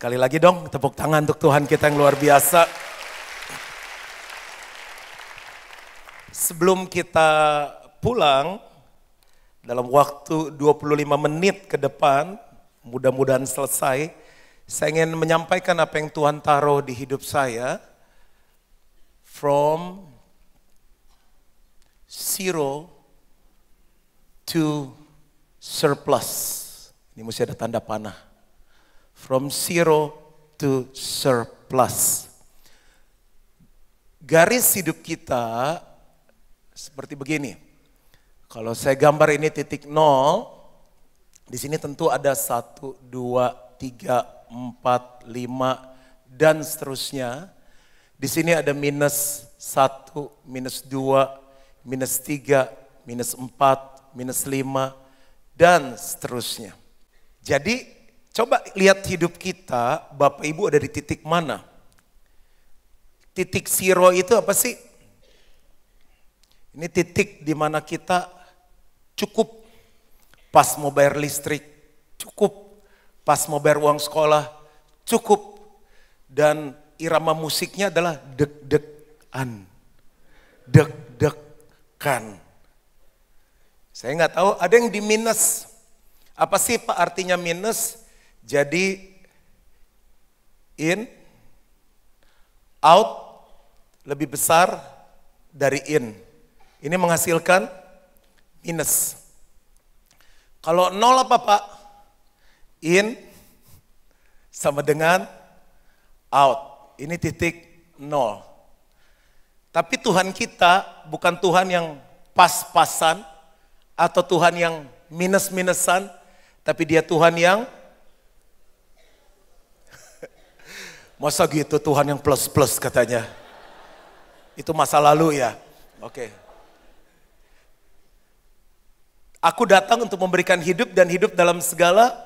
Sekali lagi dong tepuk tangan untuk Tuhan kita yang luar biasa. Sebelum kita pulang, dalam waktu 25 menit ke depan, mudah-mudahan selesai, saya ingin menyampaikan apa yang Tuhan taruh di hidup saya. From zero to surplus. Ini mesti ada tanda panah. From zero to surplus. Garis hidup kita seperti begini. Kalau saya gambar ini titik nol, di sini tentu ada satu, dua, tiga, empat, lima, dan seterusnya. Di sini ada minus satu, minus dua, minus tiga, minus empat, minus lima, dan seterusnya. Jadi coba lihat hidup kita, Bapak Ibu ada di titik mana? Titik zero itu apa sih? Ini titik di mana kita cukup pas mau bayar listrik, cukup pas mau bayar uang sekolah, cukup. Dan irama musiknya adalah deg-degan. Deg-degan. Saya nggak tahu, ada yang di minus. Apa sih Pak artinya minus? Jadi in, out lebih besar dari in. Ini menghasilkan minus. Kalau nol apa Pak? In sama dengan out. Ini titik nol. Tapi Tuhan kita bukan Tuhan yang pas-pasan atau Tuhan yang minus-minusan, tapi dia Tuhan yang Masa gitu Tuhan yang plus-plus katanya. Itu masa lalu ya. Oke. Aku datang untuk memberikan hidup dan hidup dalam segala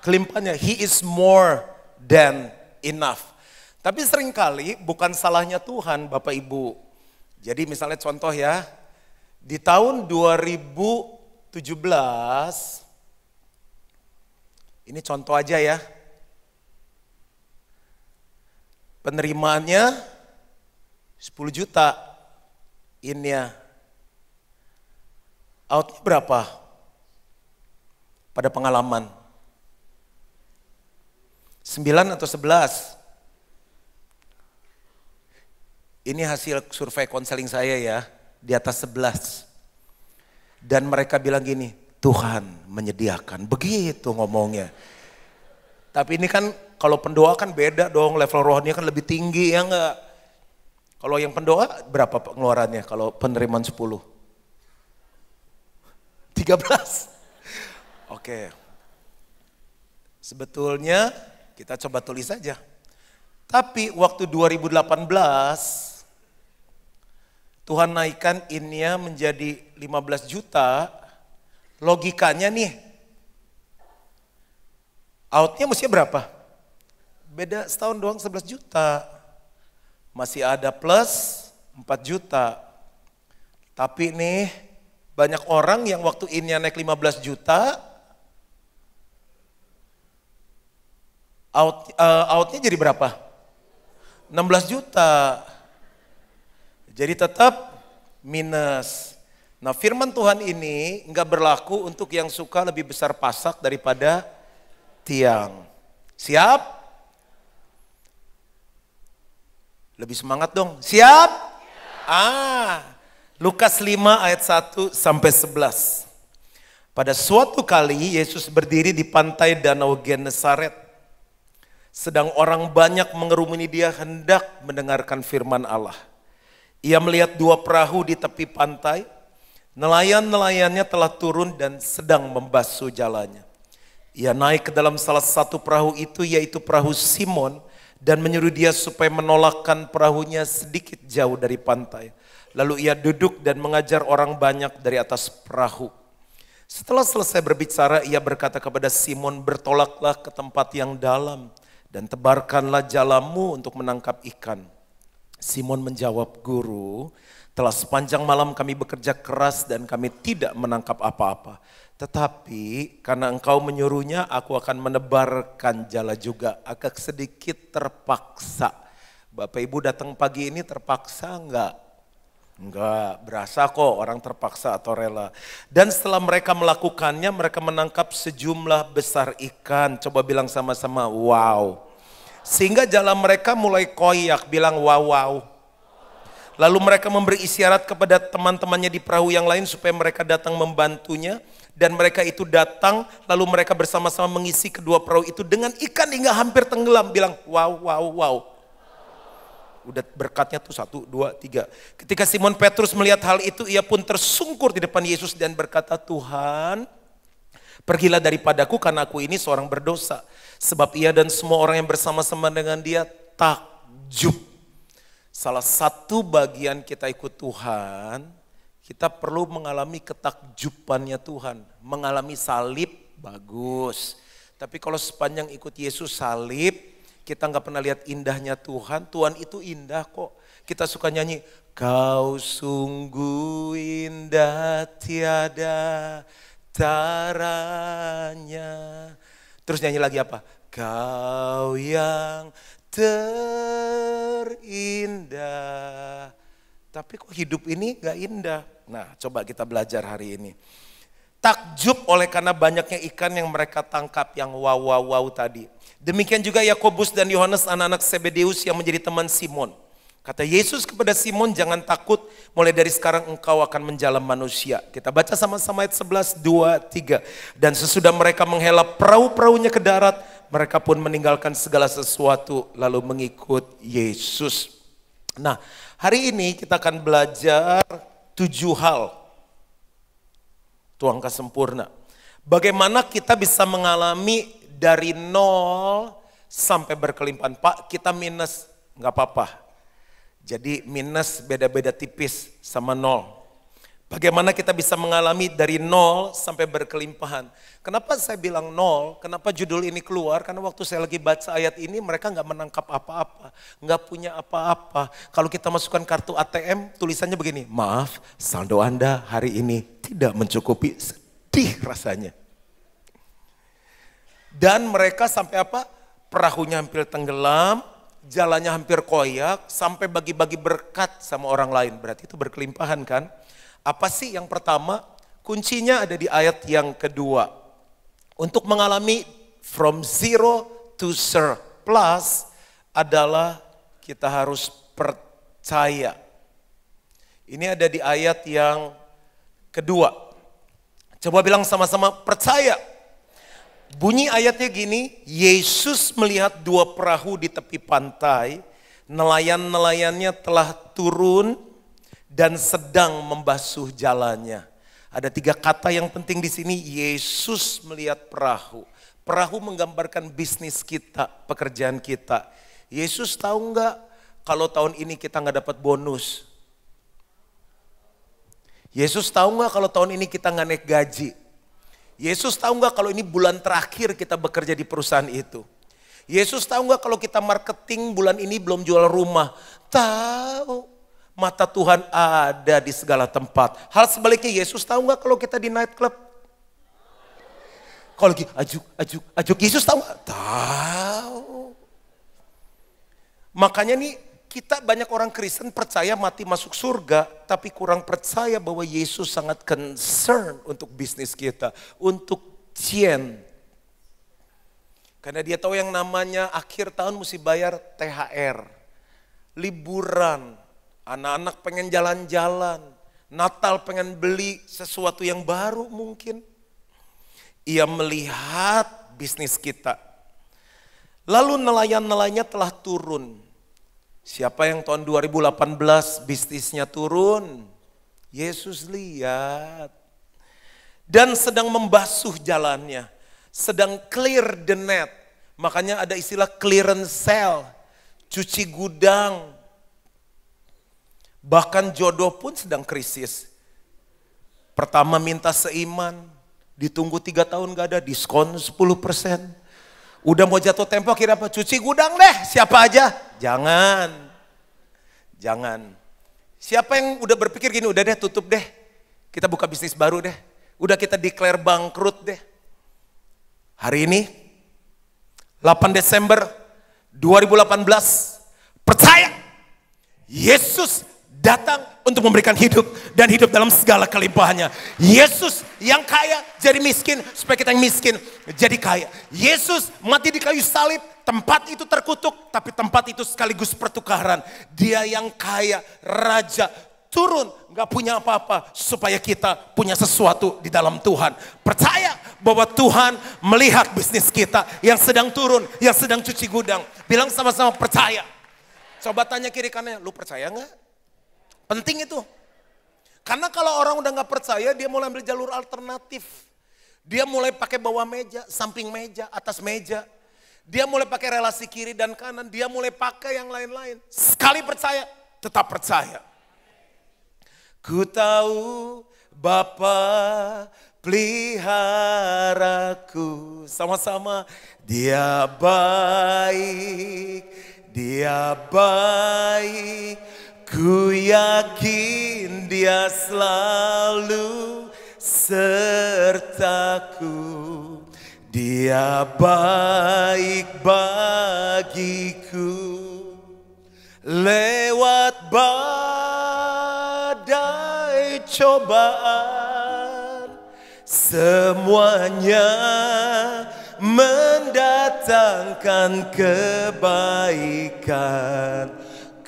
kelimpahannya. He is more than enough. Tapi sering kali bukan salahnya Tuhan Bapak Ibu. Jadi misalnya contoh ya, di tahun 2017, ini contoh aja ya, penerimaannya 10 juta, innya outnya berapa pada pengalaman? 9 atau 11? Ini hasil survei konseling saya ya, di atas 11. Dan mereka bilang gini, Tuhan menyediakan. Begitu ngomongnya. Tapi ini kan kalau pendoa kan beda dong, level rohnya kan lebih tinggi ya enggak? Kalau yang pendoa berapa pengeluarannya kalau penerimaan 10? 13. Oke. Sebetulnya kita coba tulis saja. Tapi waktu 2018 Tuhan naikkan innya menjadi 15 juta, logikanya nih, outnya mesti berapa? Beda setahun doang 11 juta. Masih ada plus 4 juta. Tapi nih banyak orang yang waktu innya naik 15 juta, out, uh, outnya jadi berapa? 16 juta. Jadi tetap minus. Nah firman Tuhan ini enggak berlaku untuk yang suka lebih besar pasak daripada tiang. Siap? Lebih semangat dong. Siap? Ah, Lukas 5 ayat 1 sampai 11. Pada suatu kali Yesus berdiri di pantai Danau Genesaret. Sedang orang banyak mengerumuni dia hendak mendengarkan firman Allah. Ia melihat dua perahu di tepi pantai. Nelayan-nelayannya telah turun dan sedang membasuh jalannya. Ia naik ke dalam salah satu perahu itu yaitu perahu Simon dan menyuruh dia supaya menolakkan perahunya sedikit jauh dari pantai. Lalu ia duduk dan mengajar orang banyak dari atas perahu. Setelah selesai berbicara, ia berkata kepada Simon, bertolaklah ke tempat yang dalam dan tebarkanlah jalamu untuk menangkap ikan. Simon menjawab, "Guru, Telah sepanjang malam kami bekerja keras dan kami tidak menangkap apa-apa. Tetapi karena engkau menyuruhnya, aku akan menebarkan jala juga. Agak sedikit terpaksa. Bapak Ibu datang pagi ini terpaksa enggak? Enggak, berasa kok orang terpaksa atau rela. Dan setelah mereka melakukannya, mereka menangkap sejumlah besar ikan. Coba bilang sama-sama, wow. Sehingga jalan mereka mulai koyak, bilang wow wow. Lalu mereka memberi isyarat kepada teman-temannya di perahu yang lain supaya mereka datang membantunya. Dan mereka itu datang, lalu mereka bersama-sama mengisi kedua perahu itu dengan ikan hingga hampir tenggelam. Bilang, wow, wow, wow. Udah berkatnya tuh satu, dua, tiga. Ketika Simon Petrus melihat hal itu, ia pun tersungkur di depan Yesus dan berkata, Tuhan, pergilah daripadaku karena aku ini seorang berdosa. Sebab ia dan semua orang yang bersama-sama dengan dia takjub. Salah satu bagian kita ikut Tuhan, kita perlu mengalami ketakjubannya Tuhan. Mengalami salib, bagus. Tapi kalau sepanjang ikut Yesus salib, kita nggak pernah lihat indahnya Tuhan. Tuhan itu indah kok. Kita suka nyanyi, kau sungguh indah tiada taranya. Terus nyanyi lagi apa? Kau yang terindah. Tapi kok hidup ini gak indah? Nah, coba kita belajar hari ini. Takjub oleh karena banyaknya ikan yang mereka tangkap yang wow wow wow tadi. Demikian juga Yakobus dan Yohanes anak-anak Sebedeus yang menjadi teman Simon. Kata Yesus kepada Simon, jangan takut, mulai dari sekarang engkau akan menjalam manusia. Kita baca sama-sama ayat 11, 2, 3. Dan sesudah mereka menghela perahu-perahunya ke darat, mereka pun meninggalkan segala sesuatu lalu mengikut Yesus. Nah, hari ini kita akan belajar tujuh hal. Tuangka sempurna. Bagaimana kita bisa mengalami dari nol sampai berkelimpahan. Pak, kita minus, nggak apa-apa jadi minus beda-beda tipis sama nol. Bagaimana kita bisa mengalami dari nol sampai berkelimpahan. Kenapa saya bilang nol? Kenapa judul ini keluar? Karena waktu saya lagi baca ayat ini mereka nggak menangkap apa-apa. Nggak punya apa-apa. Kalau kita masukkan kartu ATM tulisannya begini. Maaf saldo Anda hari ini tidak mencukupi. Sedih rasanya. Dan mereka sampai apa? Perahunya hampir tenggelam, jalannya hampir koyak, sampai bagi-bagi berkat sama orang lain. Berarti itu berkelimpahan kan? Apa sih yang pertama? Kuncinya ada di ayat yang kedua. Untuk mengalami from zero to surplus adalah kita harus percaya. Ini ada di ayat yang kedua. Coba bilang sama-sama percaya. Bunyi ayatnya gini, Yesus melihat dua perahu di tepi pantai, nelayan-nelayannya telah turun dan sedang membasuh jalannya. Ada tiga kata yang penting di sini, Yesus melihat perahu. Perahu menggambarkan bisnis kita, pekerjaan kita. Yesus tahu nggak kalau tahun ini kita nggak dapat bonus? Yesus tahu nggak kalau tahun ini kita nggak naik gaji? Yesus tahu nggak kalau ini bulan terakhir kita bekerja di perusahaan itu? Yesus tahu nggak kalau kita marketing bulan ini belum jual rumah? Tahu. Mata Tuhan ada di segala tempat. Hal sebaliknya Yesus tahu nggak kalau kita di night club? Kalau lagi ajuk, ajuk, ajuk. Yesus tahu? Tahu. Makanya nih kita banyak orang Kristen percaya mati masuk surga, tapi kurang percaya bahwa Yesus sangat concern untuk bisnis kita, untuk cien. Karena dia tahu yang namanya akhir tahun mesti bayar THR, liburan, anak-anak pengen jalan-jalan, Natal pengen beli sesuatu yang baru mungkin. Ia melihat bisnis kita. Lalu nelayan-nelayannya telah turun Siapa yang tahun 2018 bisnisnya turun? Yesus lihat. Dan sedang membasuh jalannya. Sedang clear the net. Makanya ada istilah clearance sale. Cuci gudang. Bahkan jodoh pun sedang krisis. Pertama minta seiman. Ditunggu tiga tahun gak ada diskon 10 persen. Udah mau jatuh tempo kira apa? Cuci gudang deh, siapa aja? Jangan. Jangan. Siapa yang udah berpikir gini, udah deh tutup deh. Kita buka bisnis baru deh. Udah kita declare bangkrut deh. Hari ini, 8 Desember 2018, percaya Yesus datang untuk memberikan hidup dan hidup dalam segala kelimpahannya. Yesus yang kaya jadi miskin supaya kita yang miskin jadi kaya. Yesus mati di kayu salib, tempat itu terkutuk tapi tempat itu sekaligus pertukaran. Dia yang kaya, raja, turun nggak punya apa-apa supaya kita punya sesuatu di dalam Tuhan. Percaya bahwa Tuhan melihat bisnis kita yang sedang turun, yang sedang cuci gudang. Bilang sama-sama percaya. Coba tanya kiri kanannya, lu percaya nggak? Penting itu. Karena kalau orang udah nggak percaya, dia mulai ambil jalur alternatif. Dia mulai pakai bawah meja, samping meja, atas meja. Dia mulai pakai relasi kiri dan kanan, dia mulai pakai yang lain-lain. Sekali percaya, tetap percaya. Ku tahu Bapa peliharaku. Sama-sama, dia baik, dia baik Ku yakin dia selalu sertaku. Dia baik bagiku. Lewat badai cobaan. Semuanya mendatangkan kebaikan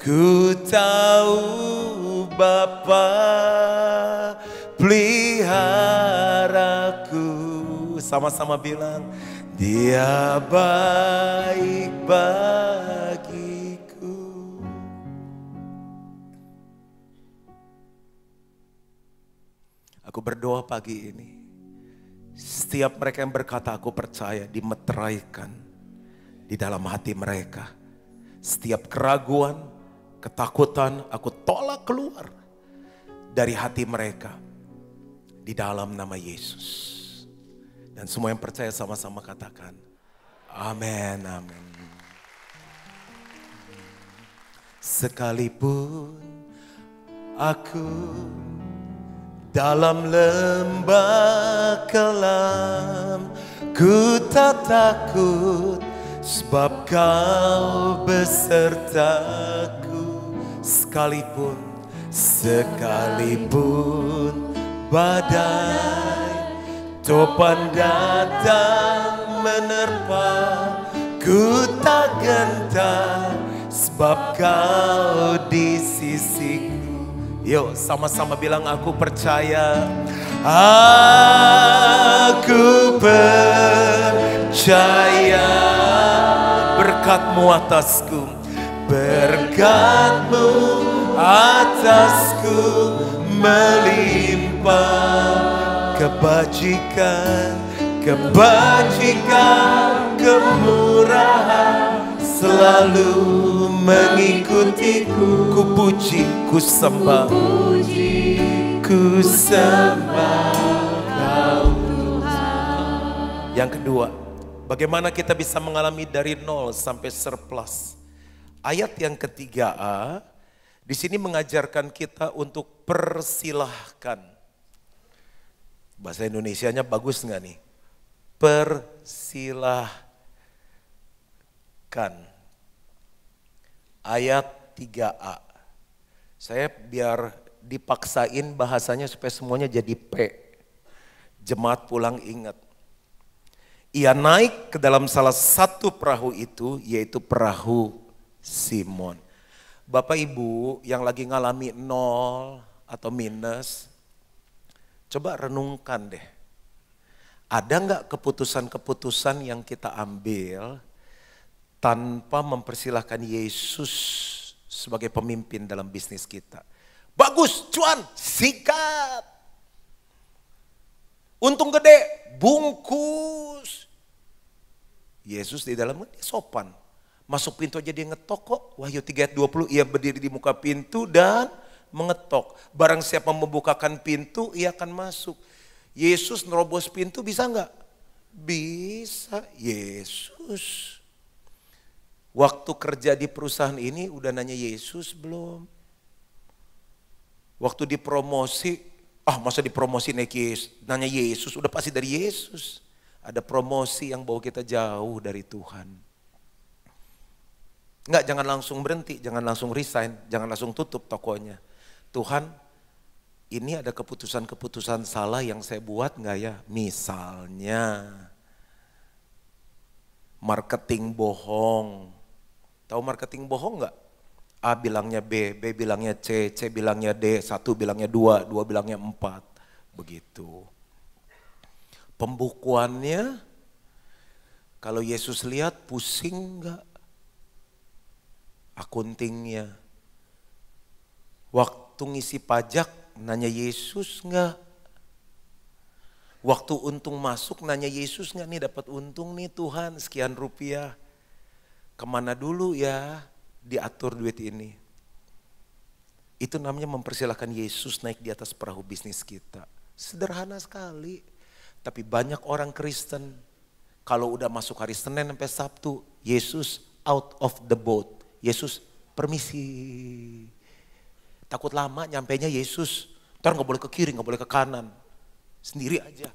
Ku tahu Bapa peliharaku. Sama-sama bilang, dia baik bagiku. Aku berdoa pagi ini. Setiap mereka yang berkata aku percaya dimeteraikan di dalam hati mereka. Setiap keraguan, ketakutan aku tolak keluar dari hati mereka di dalam nama Yesus. Dan semua yang percaya sama-sama katakan, amin, amin. Sekalipun aku dalam lembah kelam, ku tak takut sebab kau besertaku sekalipun sekalipun badai topan datang menerpa ku tak gentar sebab kau di sisiku. Yuk sama-sama bilang aku percaya aku percaya berkatmu atasku berkatmu atasku melimpah. Kebajikan kebajikan kemurahan selalu mengikutiku. Ku puji ku sembah ku sembah kau yang kedua bagaimana kita bisa mengalami dari nol sampai surplus Ayat yang ketiga A, di sini mengajarkan kita untuk persilahkan. Bahasa Indonesianya bagus nggak nih? Persilahkan. Ayat 3A. Saya biar dipaksain bahasanya supaya semuanya jadi P. Jemaat pulang ingat. Ia naik ke dalam salah satu perahu itu, yaitu perahu Simon. Bapak Ibu yang lagi ngalami nol atau minus, coba renungkan deh. Ada nggak keputusan-keputusan yang kita ambil tanpa mempersilahkan Yesus sebagai pemimpin dalam bisnis kita? Bagus, cuan, sikat. Untung gede, bungkus. Yesus di dalamnya sopan. Masuk pintu aja dia ngetok kok. Wahyu 3 ayat 20 ia berdiri di muka pintu dan mengetok. Barang siapa membukakan pintu ia akan masuk. Yesus nerobos pintu bisa nggak? Bisa. Yesus. Waktu kerja di perusahaan ini udah nanya Yesus belum? Waktu dipromosi, ah masa dipromosi naik Yesus, nanya Yesus, udah pasti dari Yesus. Ada promosi yang bawa kita jauh dari Tuhan. Enggak, jangan langsung berhenti, jangan langsung resign, jangan langsung tutup tokonya. Tuhan, ini ada keputusan-keputusan salah yang saya buat enggak ya? Misalnya, marketing bohong. Tahu marketing bohong enggak? A bilangnya B, B bilangnya C, C bilangnya D, satu bilangnya dua, dua bilangnya empat. Begitu. Pembukuannya, kalau Yesus lihat pusing enggak? Akuntingnya. Waktu ngisi pajak, nanya Yesus enggak? Waktu untung masuk, nanya Yesus enggak nih dapat untung nih Tuhan sekian rupiah. Ke mana dulu ya? diatur duit ini. Itu namanya mempersilahkan Yesus naik di atas perahu bisnis kita. Sederhana sekali. Tapi banyak orang Kristen, kalau udah masuk hari Senin sampai Sabtu, Yesus out of the boat. Yesus permisi. Takut lama nyampainya Yesus. Ntar gak boleh ke kiri, gak boleh ke kanan. Sendiri aja.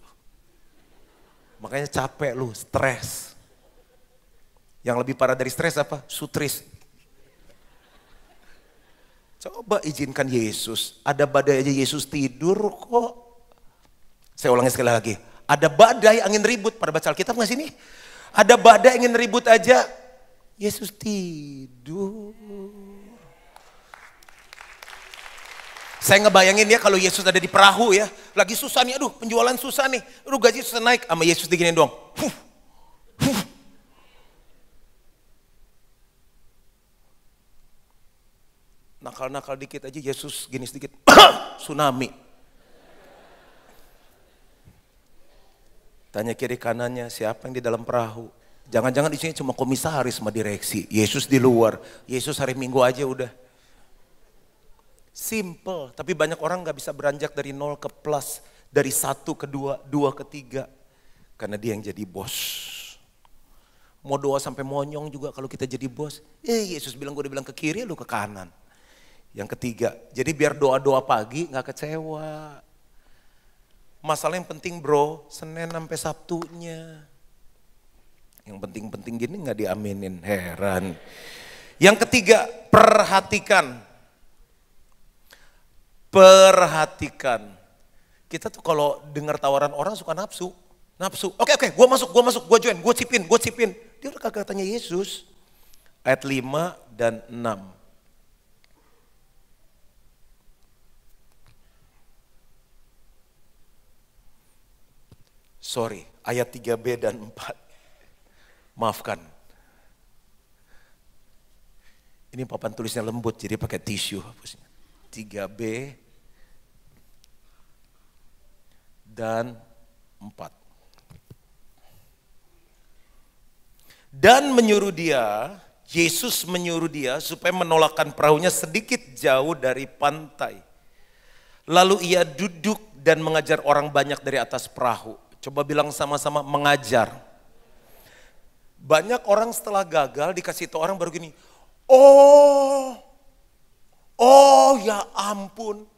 Makanya capek lu, stres. Yang lebih parah dari stres apa? Sutris. Coba izinkan Yesus. Ada badai aja Yesus tidur kok. Saya ulangi sekali lagi. Ada badai angin ribut. Pada baca Alkitab nggak sini? Ada badai angin ribut aja. Yesus tidur. Saya ngebayangin ya kalau Yesus ada di perahu ya. Lagi susah nih, aduh penjualan susah nih. Aduh gaji susah naik. Sama Yesus diginin doang. Huh, huh. nakal-nakal dikit aja Yesus gini sedikit tsunami. Tanya kiri kanannya siapa yang di dalam perahu. Jangan-jangan di sini cuma komisaris sama direksi. Yesus di luar. Yesus hari Minggu aja udah. Simple, tapi banyak orang nggak bisa beranjak dari nol ke plus, dari satu ke dua, dua ke tiga, karena dia yang jadi bos. Mau doa sampai monyong juga kalau kita jadi bos. Eh Yesus bilang gue udah bilang ke kiri, lu ke kanan. Yang ketiga, jadi biar doa-doa pagi nggak kecewa. Masalah yang penting bro, Senin sampai Sabtunya. Yang penting-penting gini nggak diaminin, heran. Yang ketiga, perhatikan. Perhatikan. Kita tuh kalau dengar tawaran orang suka nafsu. Nafsu, oke oke, gue masuk, gue masuk, gue join, gue cipin, gue cipin. Dia udah kagak tanya Yesus. Ayat 5 dan 6. Sorry, ayat 3b dan 4. Maafkan. Ini papan tulisnya lembut, jadi pakai tisu hapusnya. 3b dan 4. Dan menyuruh dia, Yesus menyuruh dia supaya menolakkan perahunya sedikit jauh dari pantai. Lalu ia duduk dan mengajar orang banyak dari atas perahu. Coba bilang sama-sama mengajar. Banyak orang setelah gagal dikasih tahu orang baru gini, oh, oh ya ampun,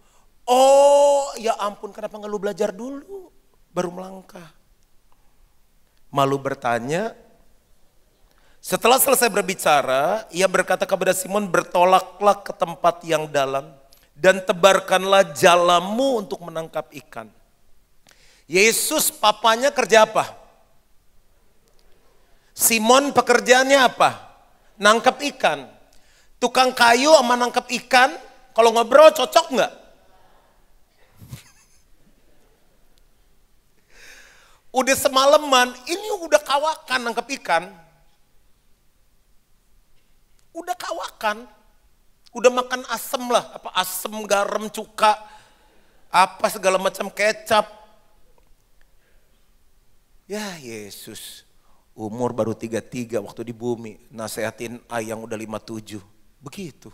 oh ya ampun kenapa nggak lu belajar dulu baru melangkah. Malu bertanya, setelah selesai berbicara, ia berkata kepada Simon, bertolaklah ke tempat yang dalam dan tebarkanlah jalamu untuk menangkap ikan. Yesus papanya kerja apa? Simon pekerjaannya apa? Nangkep ikan. Tukang kayu sama nangkep ikan, kalau ngobrol cocok nggak? udah semalaman, ini udah kawakan nangkep ikan. Udah kawakan. Udah makan asem lah, apa asem, garam, cuka, apa segala macam kecap, Ya Yesus, umur baru tiga-tiga waktu di bumi, nasehatin ayang udah lima tujuh. Begitu.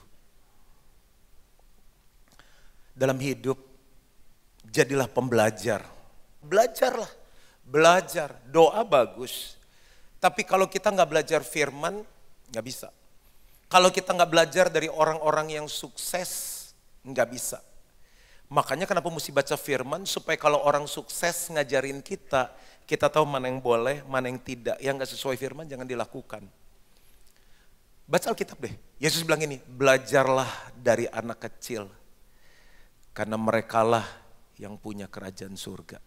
Dalam hidup, jadilah pembelajar. Belajarlah, belajar. Doa bagus. Tapi kalau kita nggak belajar firman, nggak bisa. Kalau kita nggak belajar dari orang-orang yang sukses, nggak bisa. Makanya kenapa mesti baca firman supaya kalau orang sukses ngajarin kita, kita tahu mana yang boleh, mana yang tidak. Yang gak sesuai firman jangan dilakukan. Baca Alkitab deh. Yesus bilang ini, belajarlah dari anak kecil. Karena merekalah yang punya kerajaan surga.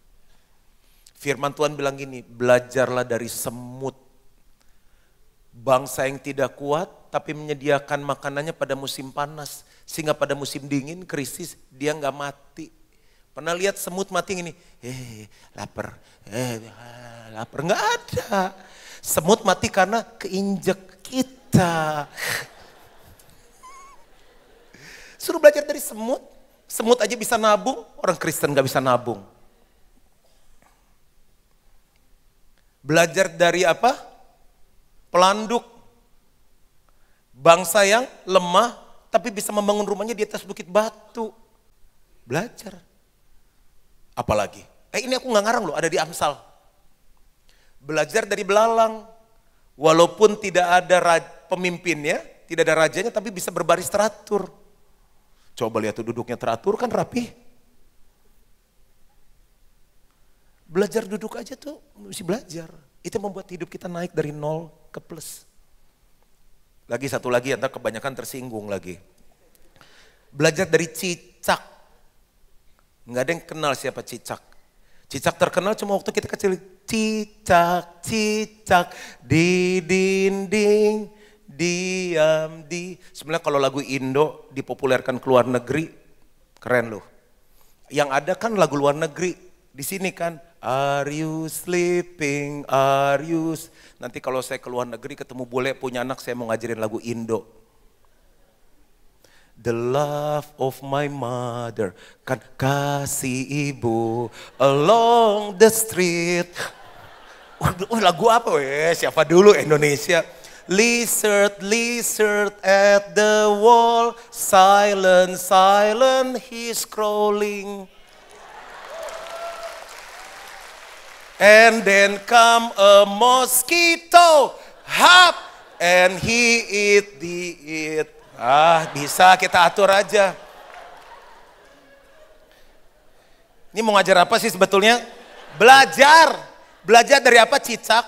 Firman Tuhan bilang gini, belajarlah dari semut. Bangsa yang tidak kuat tapi menyediakan makanannya pada musim panas sehingga pada musim dingin, krisis, dia nggak mati. Pernah lihat semut mati ini? Eh, lapar. Eh, lapar. Nggak ada. Semut mati karena keinjek kita. Suruh belajar dari semut. Semut aja bisa nabung, orang Kristen nggak bisa nabung. Belajar dari apa? Pelanduk. Bangsa yang lemah tapi bisa membangun rumahnya di atas bukit batu. Belajar. Apalagi? Eh ini aku nggak ngarang loh, ada di Amsal. Belajar dari belalang. Walaupun tidak ada pemimpinnya, tidak ada rajanya, tapi bisa berbaris teratur. Coba lihat tuh duduknya teratur kan rapi. Belajar duduk aja tuh, mesti belajar. Itu membuat hidup kita naik dari nol ke plus. Lagi satu lagi, entah kebanyakan tersinggung lagi. Belajar dari cicak. Nggak ada yang kenal siapa cicak. Cicak terkenal cuma waktu kita kecil. Cicak, cicak, di dinding, diam di. Sebenarnya kalau lagu Indo dipopulerkan ke luar negeri, keren loh. Yang ada kan lagu luar negeri. Di sini kan, are you sleeping, are you... Nanti kalau saya ke luar negeri ketemu bule punya anak saya mau ngajarin lagu Indo. The love of my mother kan kasih ibu along the street. Oh, lagu apa weh? Siapa dulu Indonesia? Lizard, lizard at the wall, silent, silent, he's crawling. And then come a mosquito, hop, and he eat the it. Ah, bisa kita atur aja. Ini mau ngajar apa sih sebetulnya? Belajar. Belajar dari apa? Cicak.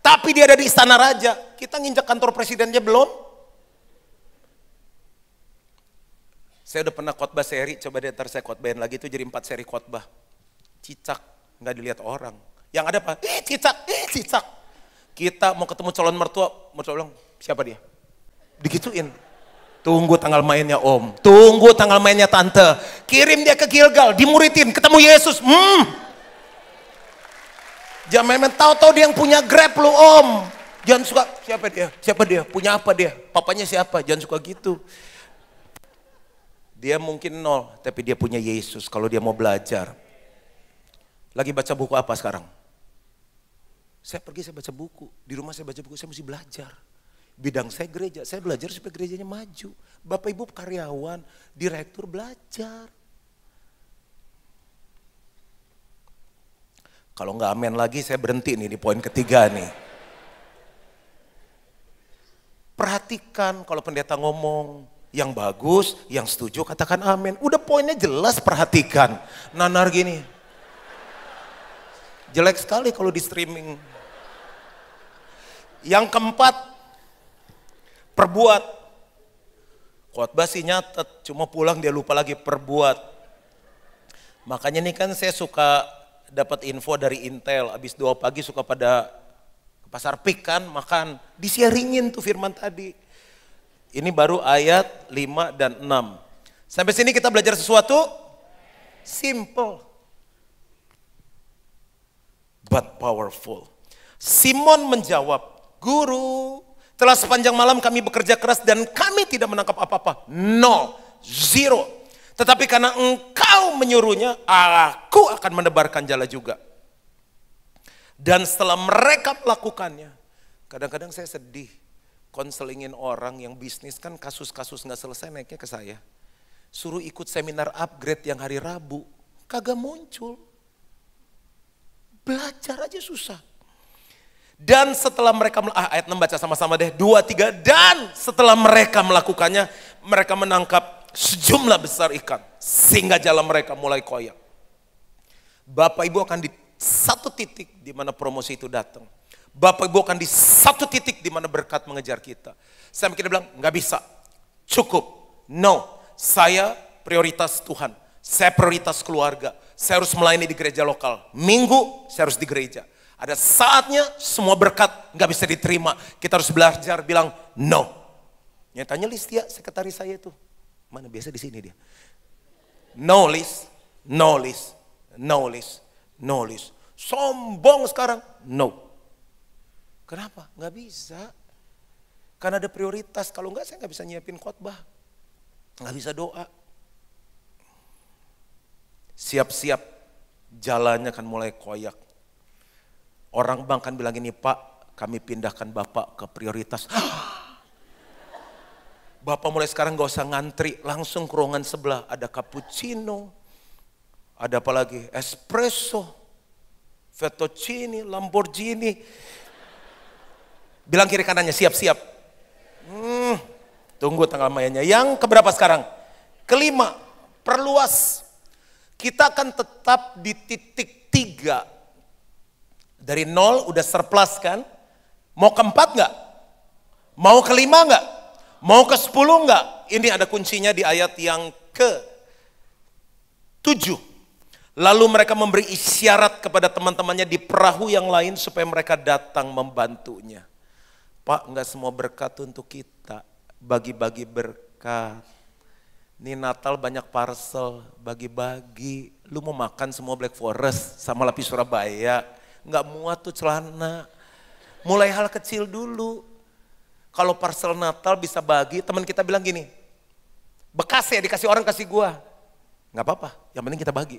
Tapi dia ada di istana raja. Kita nginjak kantor presidennya belum? Saya udah pernah khotbah seri, coba deh ntar saya khotbahin lagi itu jadi empat seri khotbah. Cicak, nggak dilihat orang. Yang ada apa? Eh cicak, eh cicak. Kita mau ketemu calon mertua, mertua bilang, siapa dia? Digituin. Tunggu tanggal mainnya om, tunggu tanggal mainnya tante. Kirim dia ke Gilgal, dimuridin, ketemu Yesus. Hmm. Jangan main-main, tahu-tahu dia yang punya grab lu om. Jangan suka, siapa dia? Siapa dia? Punya apa dia? Papanya siapa? Jangan suka gitu. Dia mungkin nol, tapi dia punya Yesus kalau dia mau belajar. Lagi baca buku apa sekarang? Saya pergi, saya baca buku. Di rumah saya baca buku, saya mesti belajar. Bidang saya gereja, saya belajar supaya gerejanya maju. Bapak ibu karyawan, direktur belajar. Kalau nggak amin lagi saya berhenti nih di poin ketiga nih. Perhatikan kalau pendeta ngomong yang bagus, yang setuju katakan amin. Udah poinnya jelas perhatikan. Nanar gini. Jelek sekali kalau di streaming. Yang keempat, perbuat. Khotbah sih nyatet, cuma pulang dia lupa lagi perbuat. Makanya nih kan saya suka dapat info dari Intel, habis dua pagi suka pada ke pasar pik kan, makan. Disiaringin tuh firman tadi. Ini baru ayat 5 dan 6. Sampai sini kita belajar sesuatu simple but powerful. Simon menjawab, Guru, telah sepanjang malam kami bekerja keras dan kami tidak menangkap apa-apa. No, zero. Tetapi karena engkau menyuruhnya, aku akan menebarkan jala juga. Dan setelah mereka melakukannya, kadang-kadang saya sedih. Konselingin orang yang bisnis kan kasus-kasus nggak selesai naiknya ke saya. Suruh ikut seminar upgrade yang hari Rabu, kagak muncul. Belajar aja susah. Dan setelah mereka, ah, ayat 6 baca sama-sama deh, dua, tiga, dan setelah mereka melakukannya, mereka menangkap sejumlah besar ikan. Sehingga jalan mereka mulai koyak. Bapak Ibu akan di satu titik di mana promosi itu datang. Bapak Ibu akan di satu titik di mana berkat mengejar kita. Saya mikir bilang, nggak bisa. Cukup. No. Saya prioritas Tuhan. Saya prioritas keluarga. Saya harus melayani di gereja lokal. Minggu saya harus di gereja. Ada saatnya semua berkat nggak bisa diterima. Kita harus belajar bilang no. Nyatanya Listia, sekretaris saya itu. Mana biasa di sini dia. No list, no list, no list, no list. Sombong sekarang, no. Kenapa? Nggak bisa. Karena ada prioritas. Kalau nggak saya nggak bisa nyiapin khotbah. Nggak bisa doa. Siap-siap jalannya kan mulai koyak. Orang bank kan bilang ini Pak, kami pindahkan Bapak ke prioritas. Bapak mulai sekarang gak usah ngantri, langsung ke ruangan sebelah. Ada cappuccino, ada apa lagi? Espresso, fettuccine, Lamborghini. Bilang kiri kanannya, siap-siap. Hmm, tunggu tanggal mainnya. Yang keberapa sekarang? Kelima, perluas kita akan tetap di titik tiga. Dari nol udah surplus kan? Mau ke empat nggak? Mau ke lima nggak? Mau ke sepuluh nggak? Ini ada kuncinya di ayat yang ke tujuh. Lalu mereka memberi isyarat kepada teman-temannya di perahu yang lain supaya mereka datang membantunya. Pak, nggak semua berkat untuk kita, bagi-bagi berkat. Ini Natal banyak parcel, bagi-bagi. Lu mau makan semua Black Forest sama lapis Surabaya. Nggak muat tuh celana. Mulai hal kecil dulu. Kalau parcel Natal bisa bagi, teman kita bilang gini. Bekas ya dikasih orang kasih gua. Nggak apa-apa, yang penting kita bagi.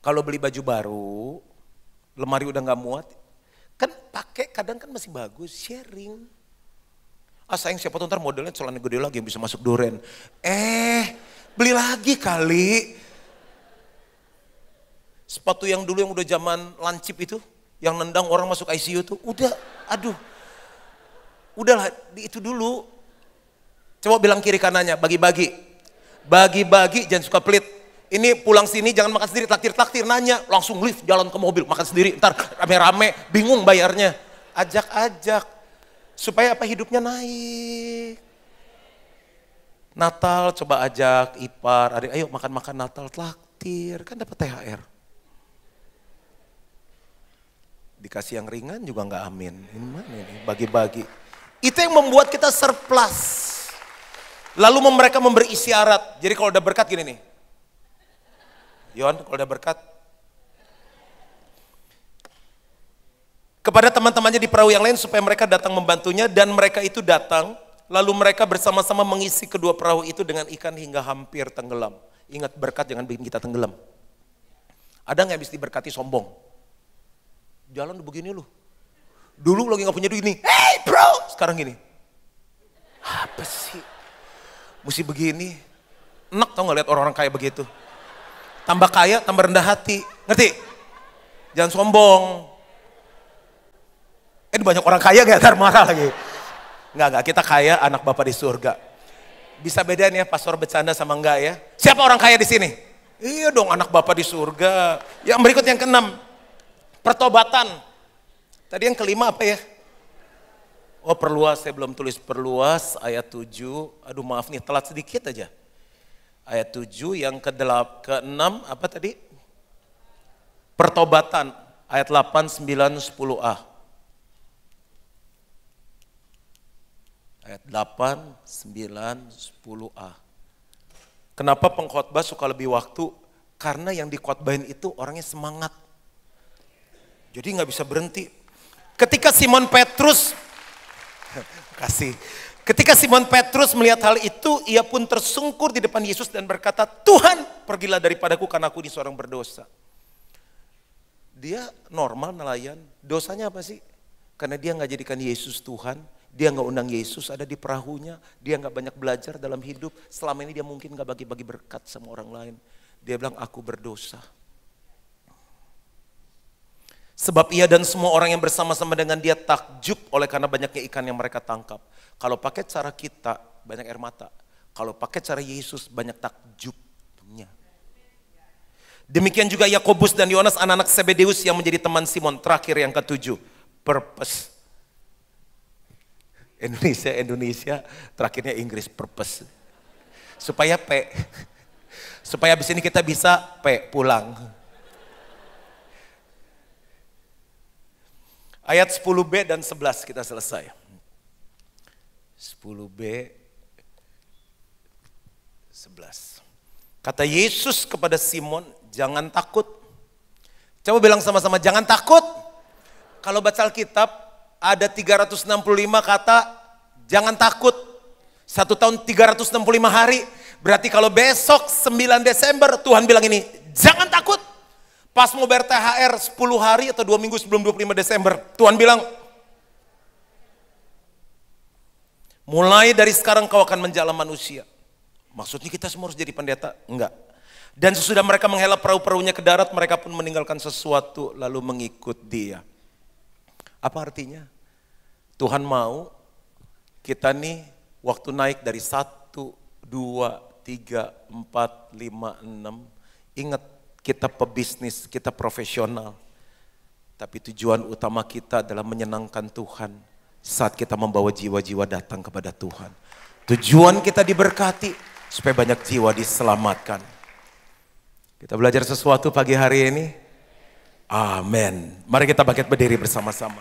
Kalau beli baju baru, lemari udah nggak muat, kan pakai kadang kan masih bagus, sharing. Ah sayang siapa tuh ntar modelnya celana gede lagi yang bisa masuk duren. Eh beli lagi kali. Sepatu yang dulu yang udah zaman lancip itu. Yang nendang orang masuk ICU tuh. Udah aduh. Udahlah itu dulu. Coba bilang kiri kanannya bagi-bagi. Bagi-bagi jangan suka pelit. Ini pulang sini jangan makan sendiri, taktir-taktir nanya, langsung lift jalan ke mobil, makan sendiri, ntar rame-rame, bingung bayarnya. Ajak-ajak, Supaya apa hidupnya naik. Natal coba ajak ipar, adik ayo makan-makan Natal traktir, kan dapat THR. Dikasih yang ringan juga nggak amin. Ini mana ini? Bagi-bagi. Itu yang membuat kita surplus. Lalu mereka memberi isyarat. Jadi kalau udah berkat gini nih. Yon, kalau udah berkat, kepada teman-temannya di perahu yang lain supaya mereka datang membantunya dan mereka itu datang lalu mereka bersama-sama mengisi kedua perahu itu dengan ikan hingga hampir tenggelam. Ingat berkat jangan bikin kita tenggelam. Ada nggak bisa diberkati sombong? Jalan begini lu. Dulu lagi nggak punya duit nih. Hey bro, sekarang gini. Apa sih? Mesti begini. Enak tau gak lihat orang-orang kaya begitu. Tambah kaya, tambah rendah hati. Ngerti? Jangan sombong. Ini banyak orang kaya gak ntar marah lagi. Enggak, enggak, kita kaya anak Bapak di surga. Bisa bedain ya pastor bercanda sama enggak ya. Siapa orang kaya di sini? Iya dong anak Bapak di surga. Yang berikut yang keenam. Pertobatan. Tadi yang kelima apa ya? Oh perluas, saya belum tulis perluas ayat 7. Aduh maaf nih telat sedikit aja. Ayat 7 yang ke ke-6 apa tadi? Pertobatan ayat 8, 9, 10a. ayat 8, 9, 10a. Kenapa pengkhotbah suka lebih waktu? Karena yang dikhotbahin itu orangnya semangat. Jadi nggak bisa berhenti. Ketika Simon Petrus, kasih, ketika Simon Petrus melihat hal itu, ia pun tersungkur di depan Yesus dan berkata, Tuhan pergilah daripadaku karena aku ini seorang berdosa. Dia normal nelayan, dosanya apa sih? Karena dia nggak jadikan Yesus Tuhan, dia nggak undang Yesus ada di perahunya, dia nggak banyak belajar dalam hidup. Selama ini dia mungkin nggak bagi-bagi berkat sama orang lain. Dia bilang aku berdosa. Sebab ia dan semua orang yang bersama-sama dengan dia takjub oleh karena banyaknya ikan yang mereka tangkap. Kalau pakai cara kita, banyak air mata. Kalau pakai cara Yesus banyak takjubnya. Demikian juga Yakobus dan Yohanes anak-anak Sebedeus yang menjadi teman Simon. Terakhir yang ketujuh, purpose. Indonesia, Indonesia, terakhirnya Inggris, purpose. Supaya P. Supaya habis ini kita bisa P, pulang. Ayat 10b dan 11 kita selesai. 10b 11. Kata Yesus kepada Simon, jangan takut. Coba bilang sama-sama, jangan takut. Kalau baca Alkitab, ada 365 kata, jangan takut. Satu tahun 365 hari, berarti kalau besok 9 Desember, Tuhan bilang ini, jangan takut. Pas mau bayar THR 10 hari atau 2 minggu sebelum 25 Desember, Tuhan bilang, mulai dari sekarang kau akan menjala manusia. Maksudnya kita semua harus jadi pendeta? Enggak. Dan sesudah mereka menghela perahu-perahunya ke darat, mereka pun meninggalkan sesuatu lalu mengikut dia. Apa artinya? Tuhan mau kita nih waktu naik dari satu, dua, tiga, empat, lima, enam, ingat kita pebisnis, kita profesional. Tapi tujuan utama kita adalah menyenangkan Tuhan saat kita membawa jiwa-jiwa datang kepada Tuhan. Tujuan kita diberkati supaya banyak jiwa diselamatkan. Kita belajar sesuatu pagi hari ini. Amin. Mari kita bangkit berdiri bersama-sama.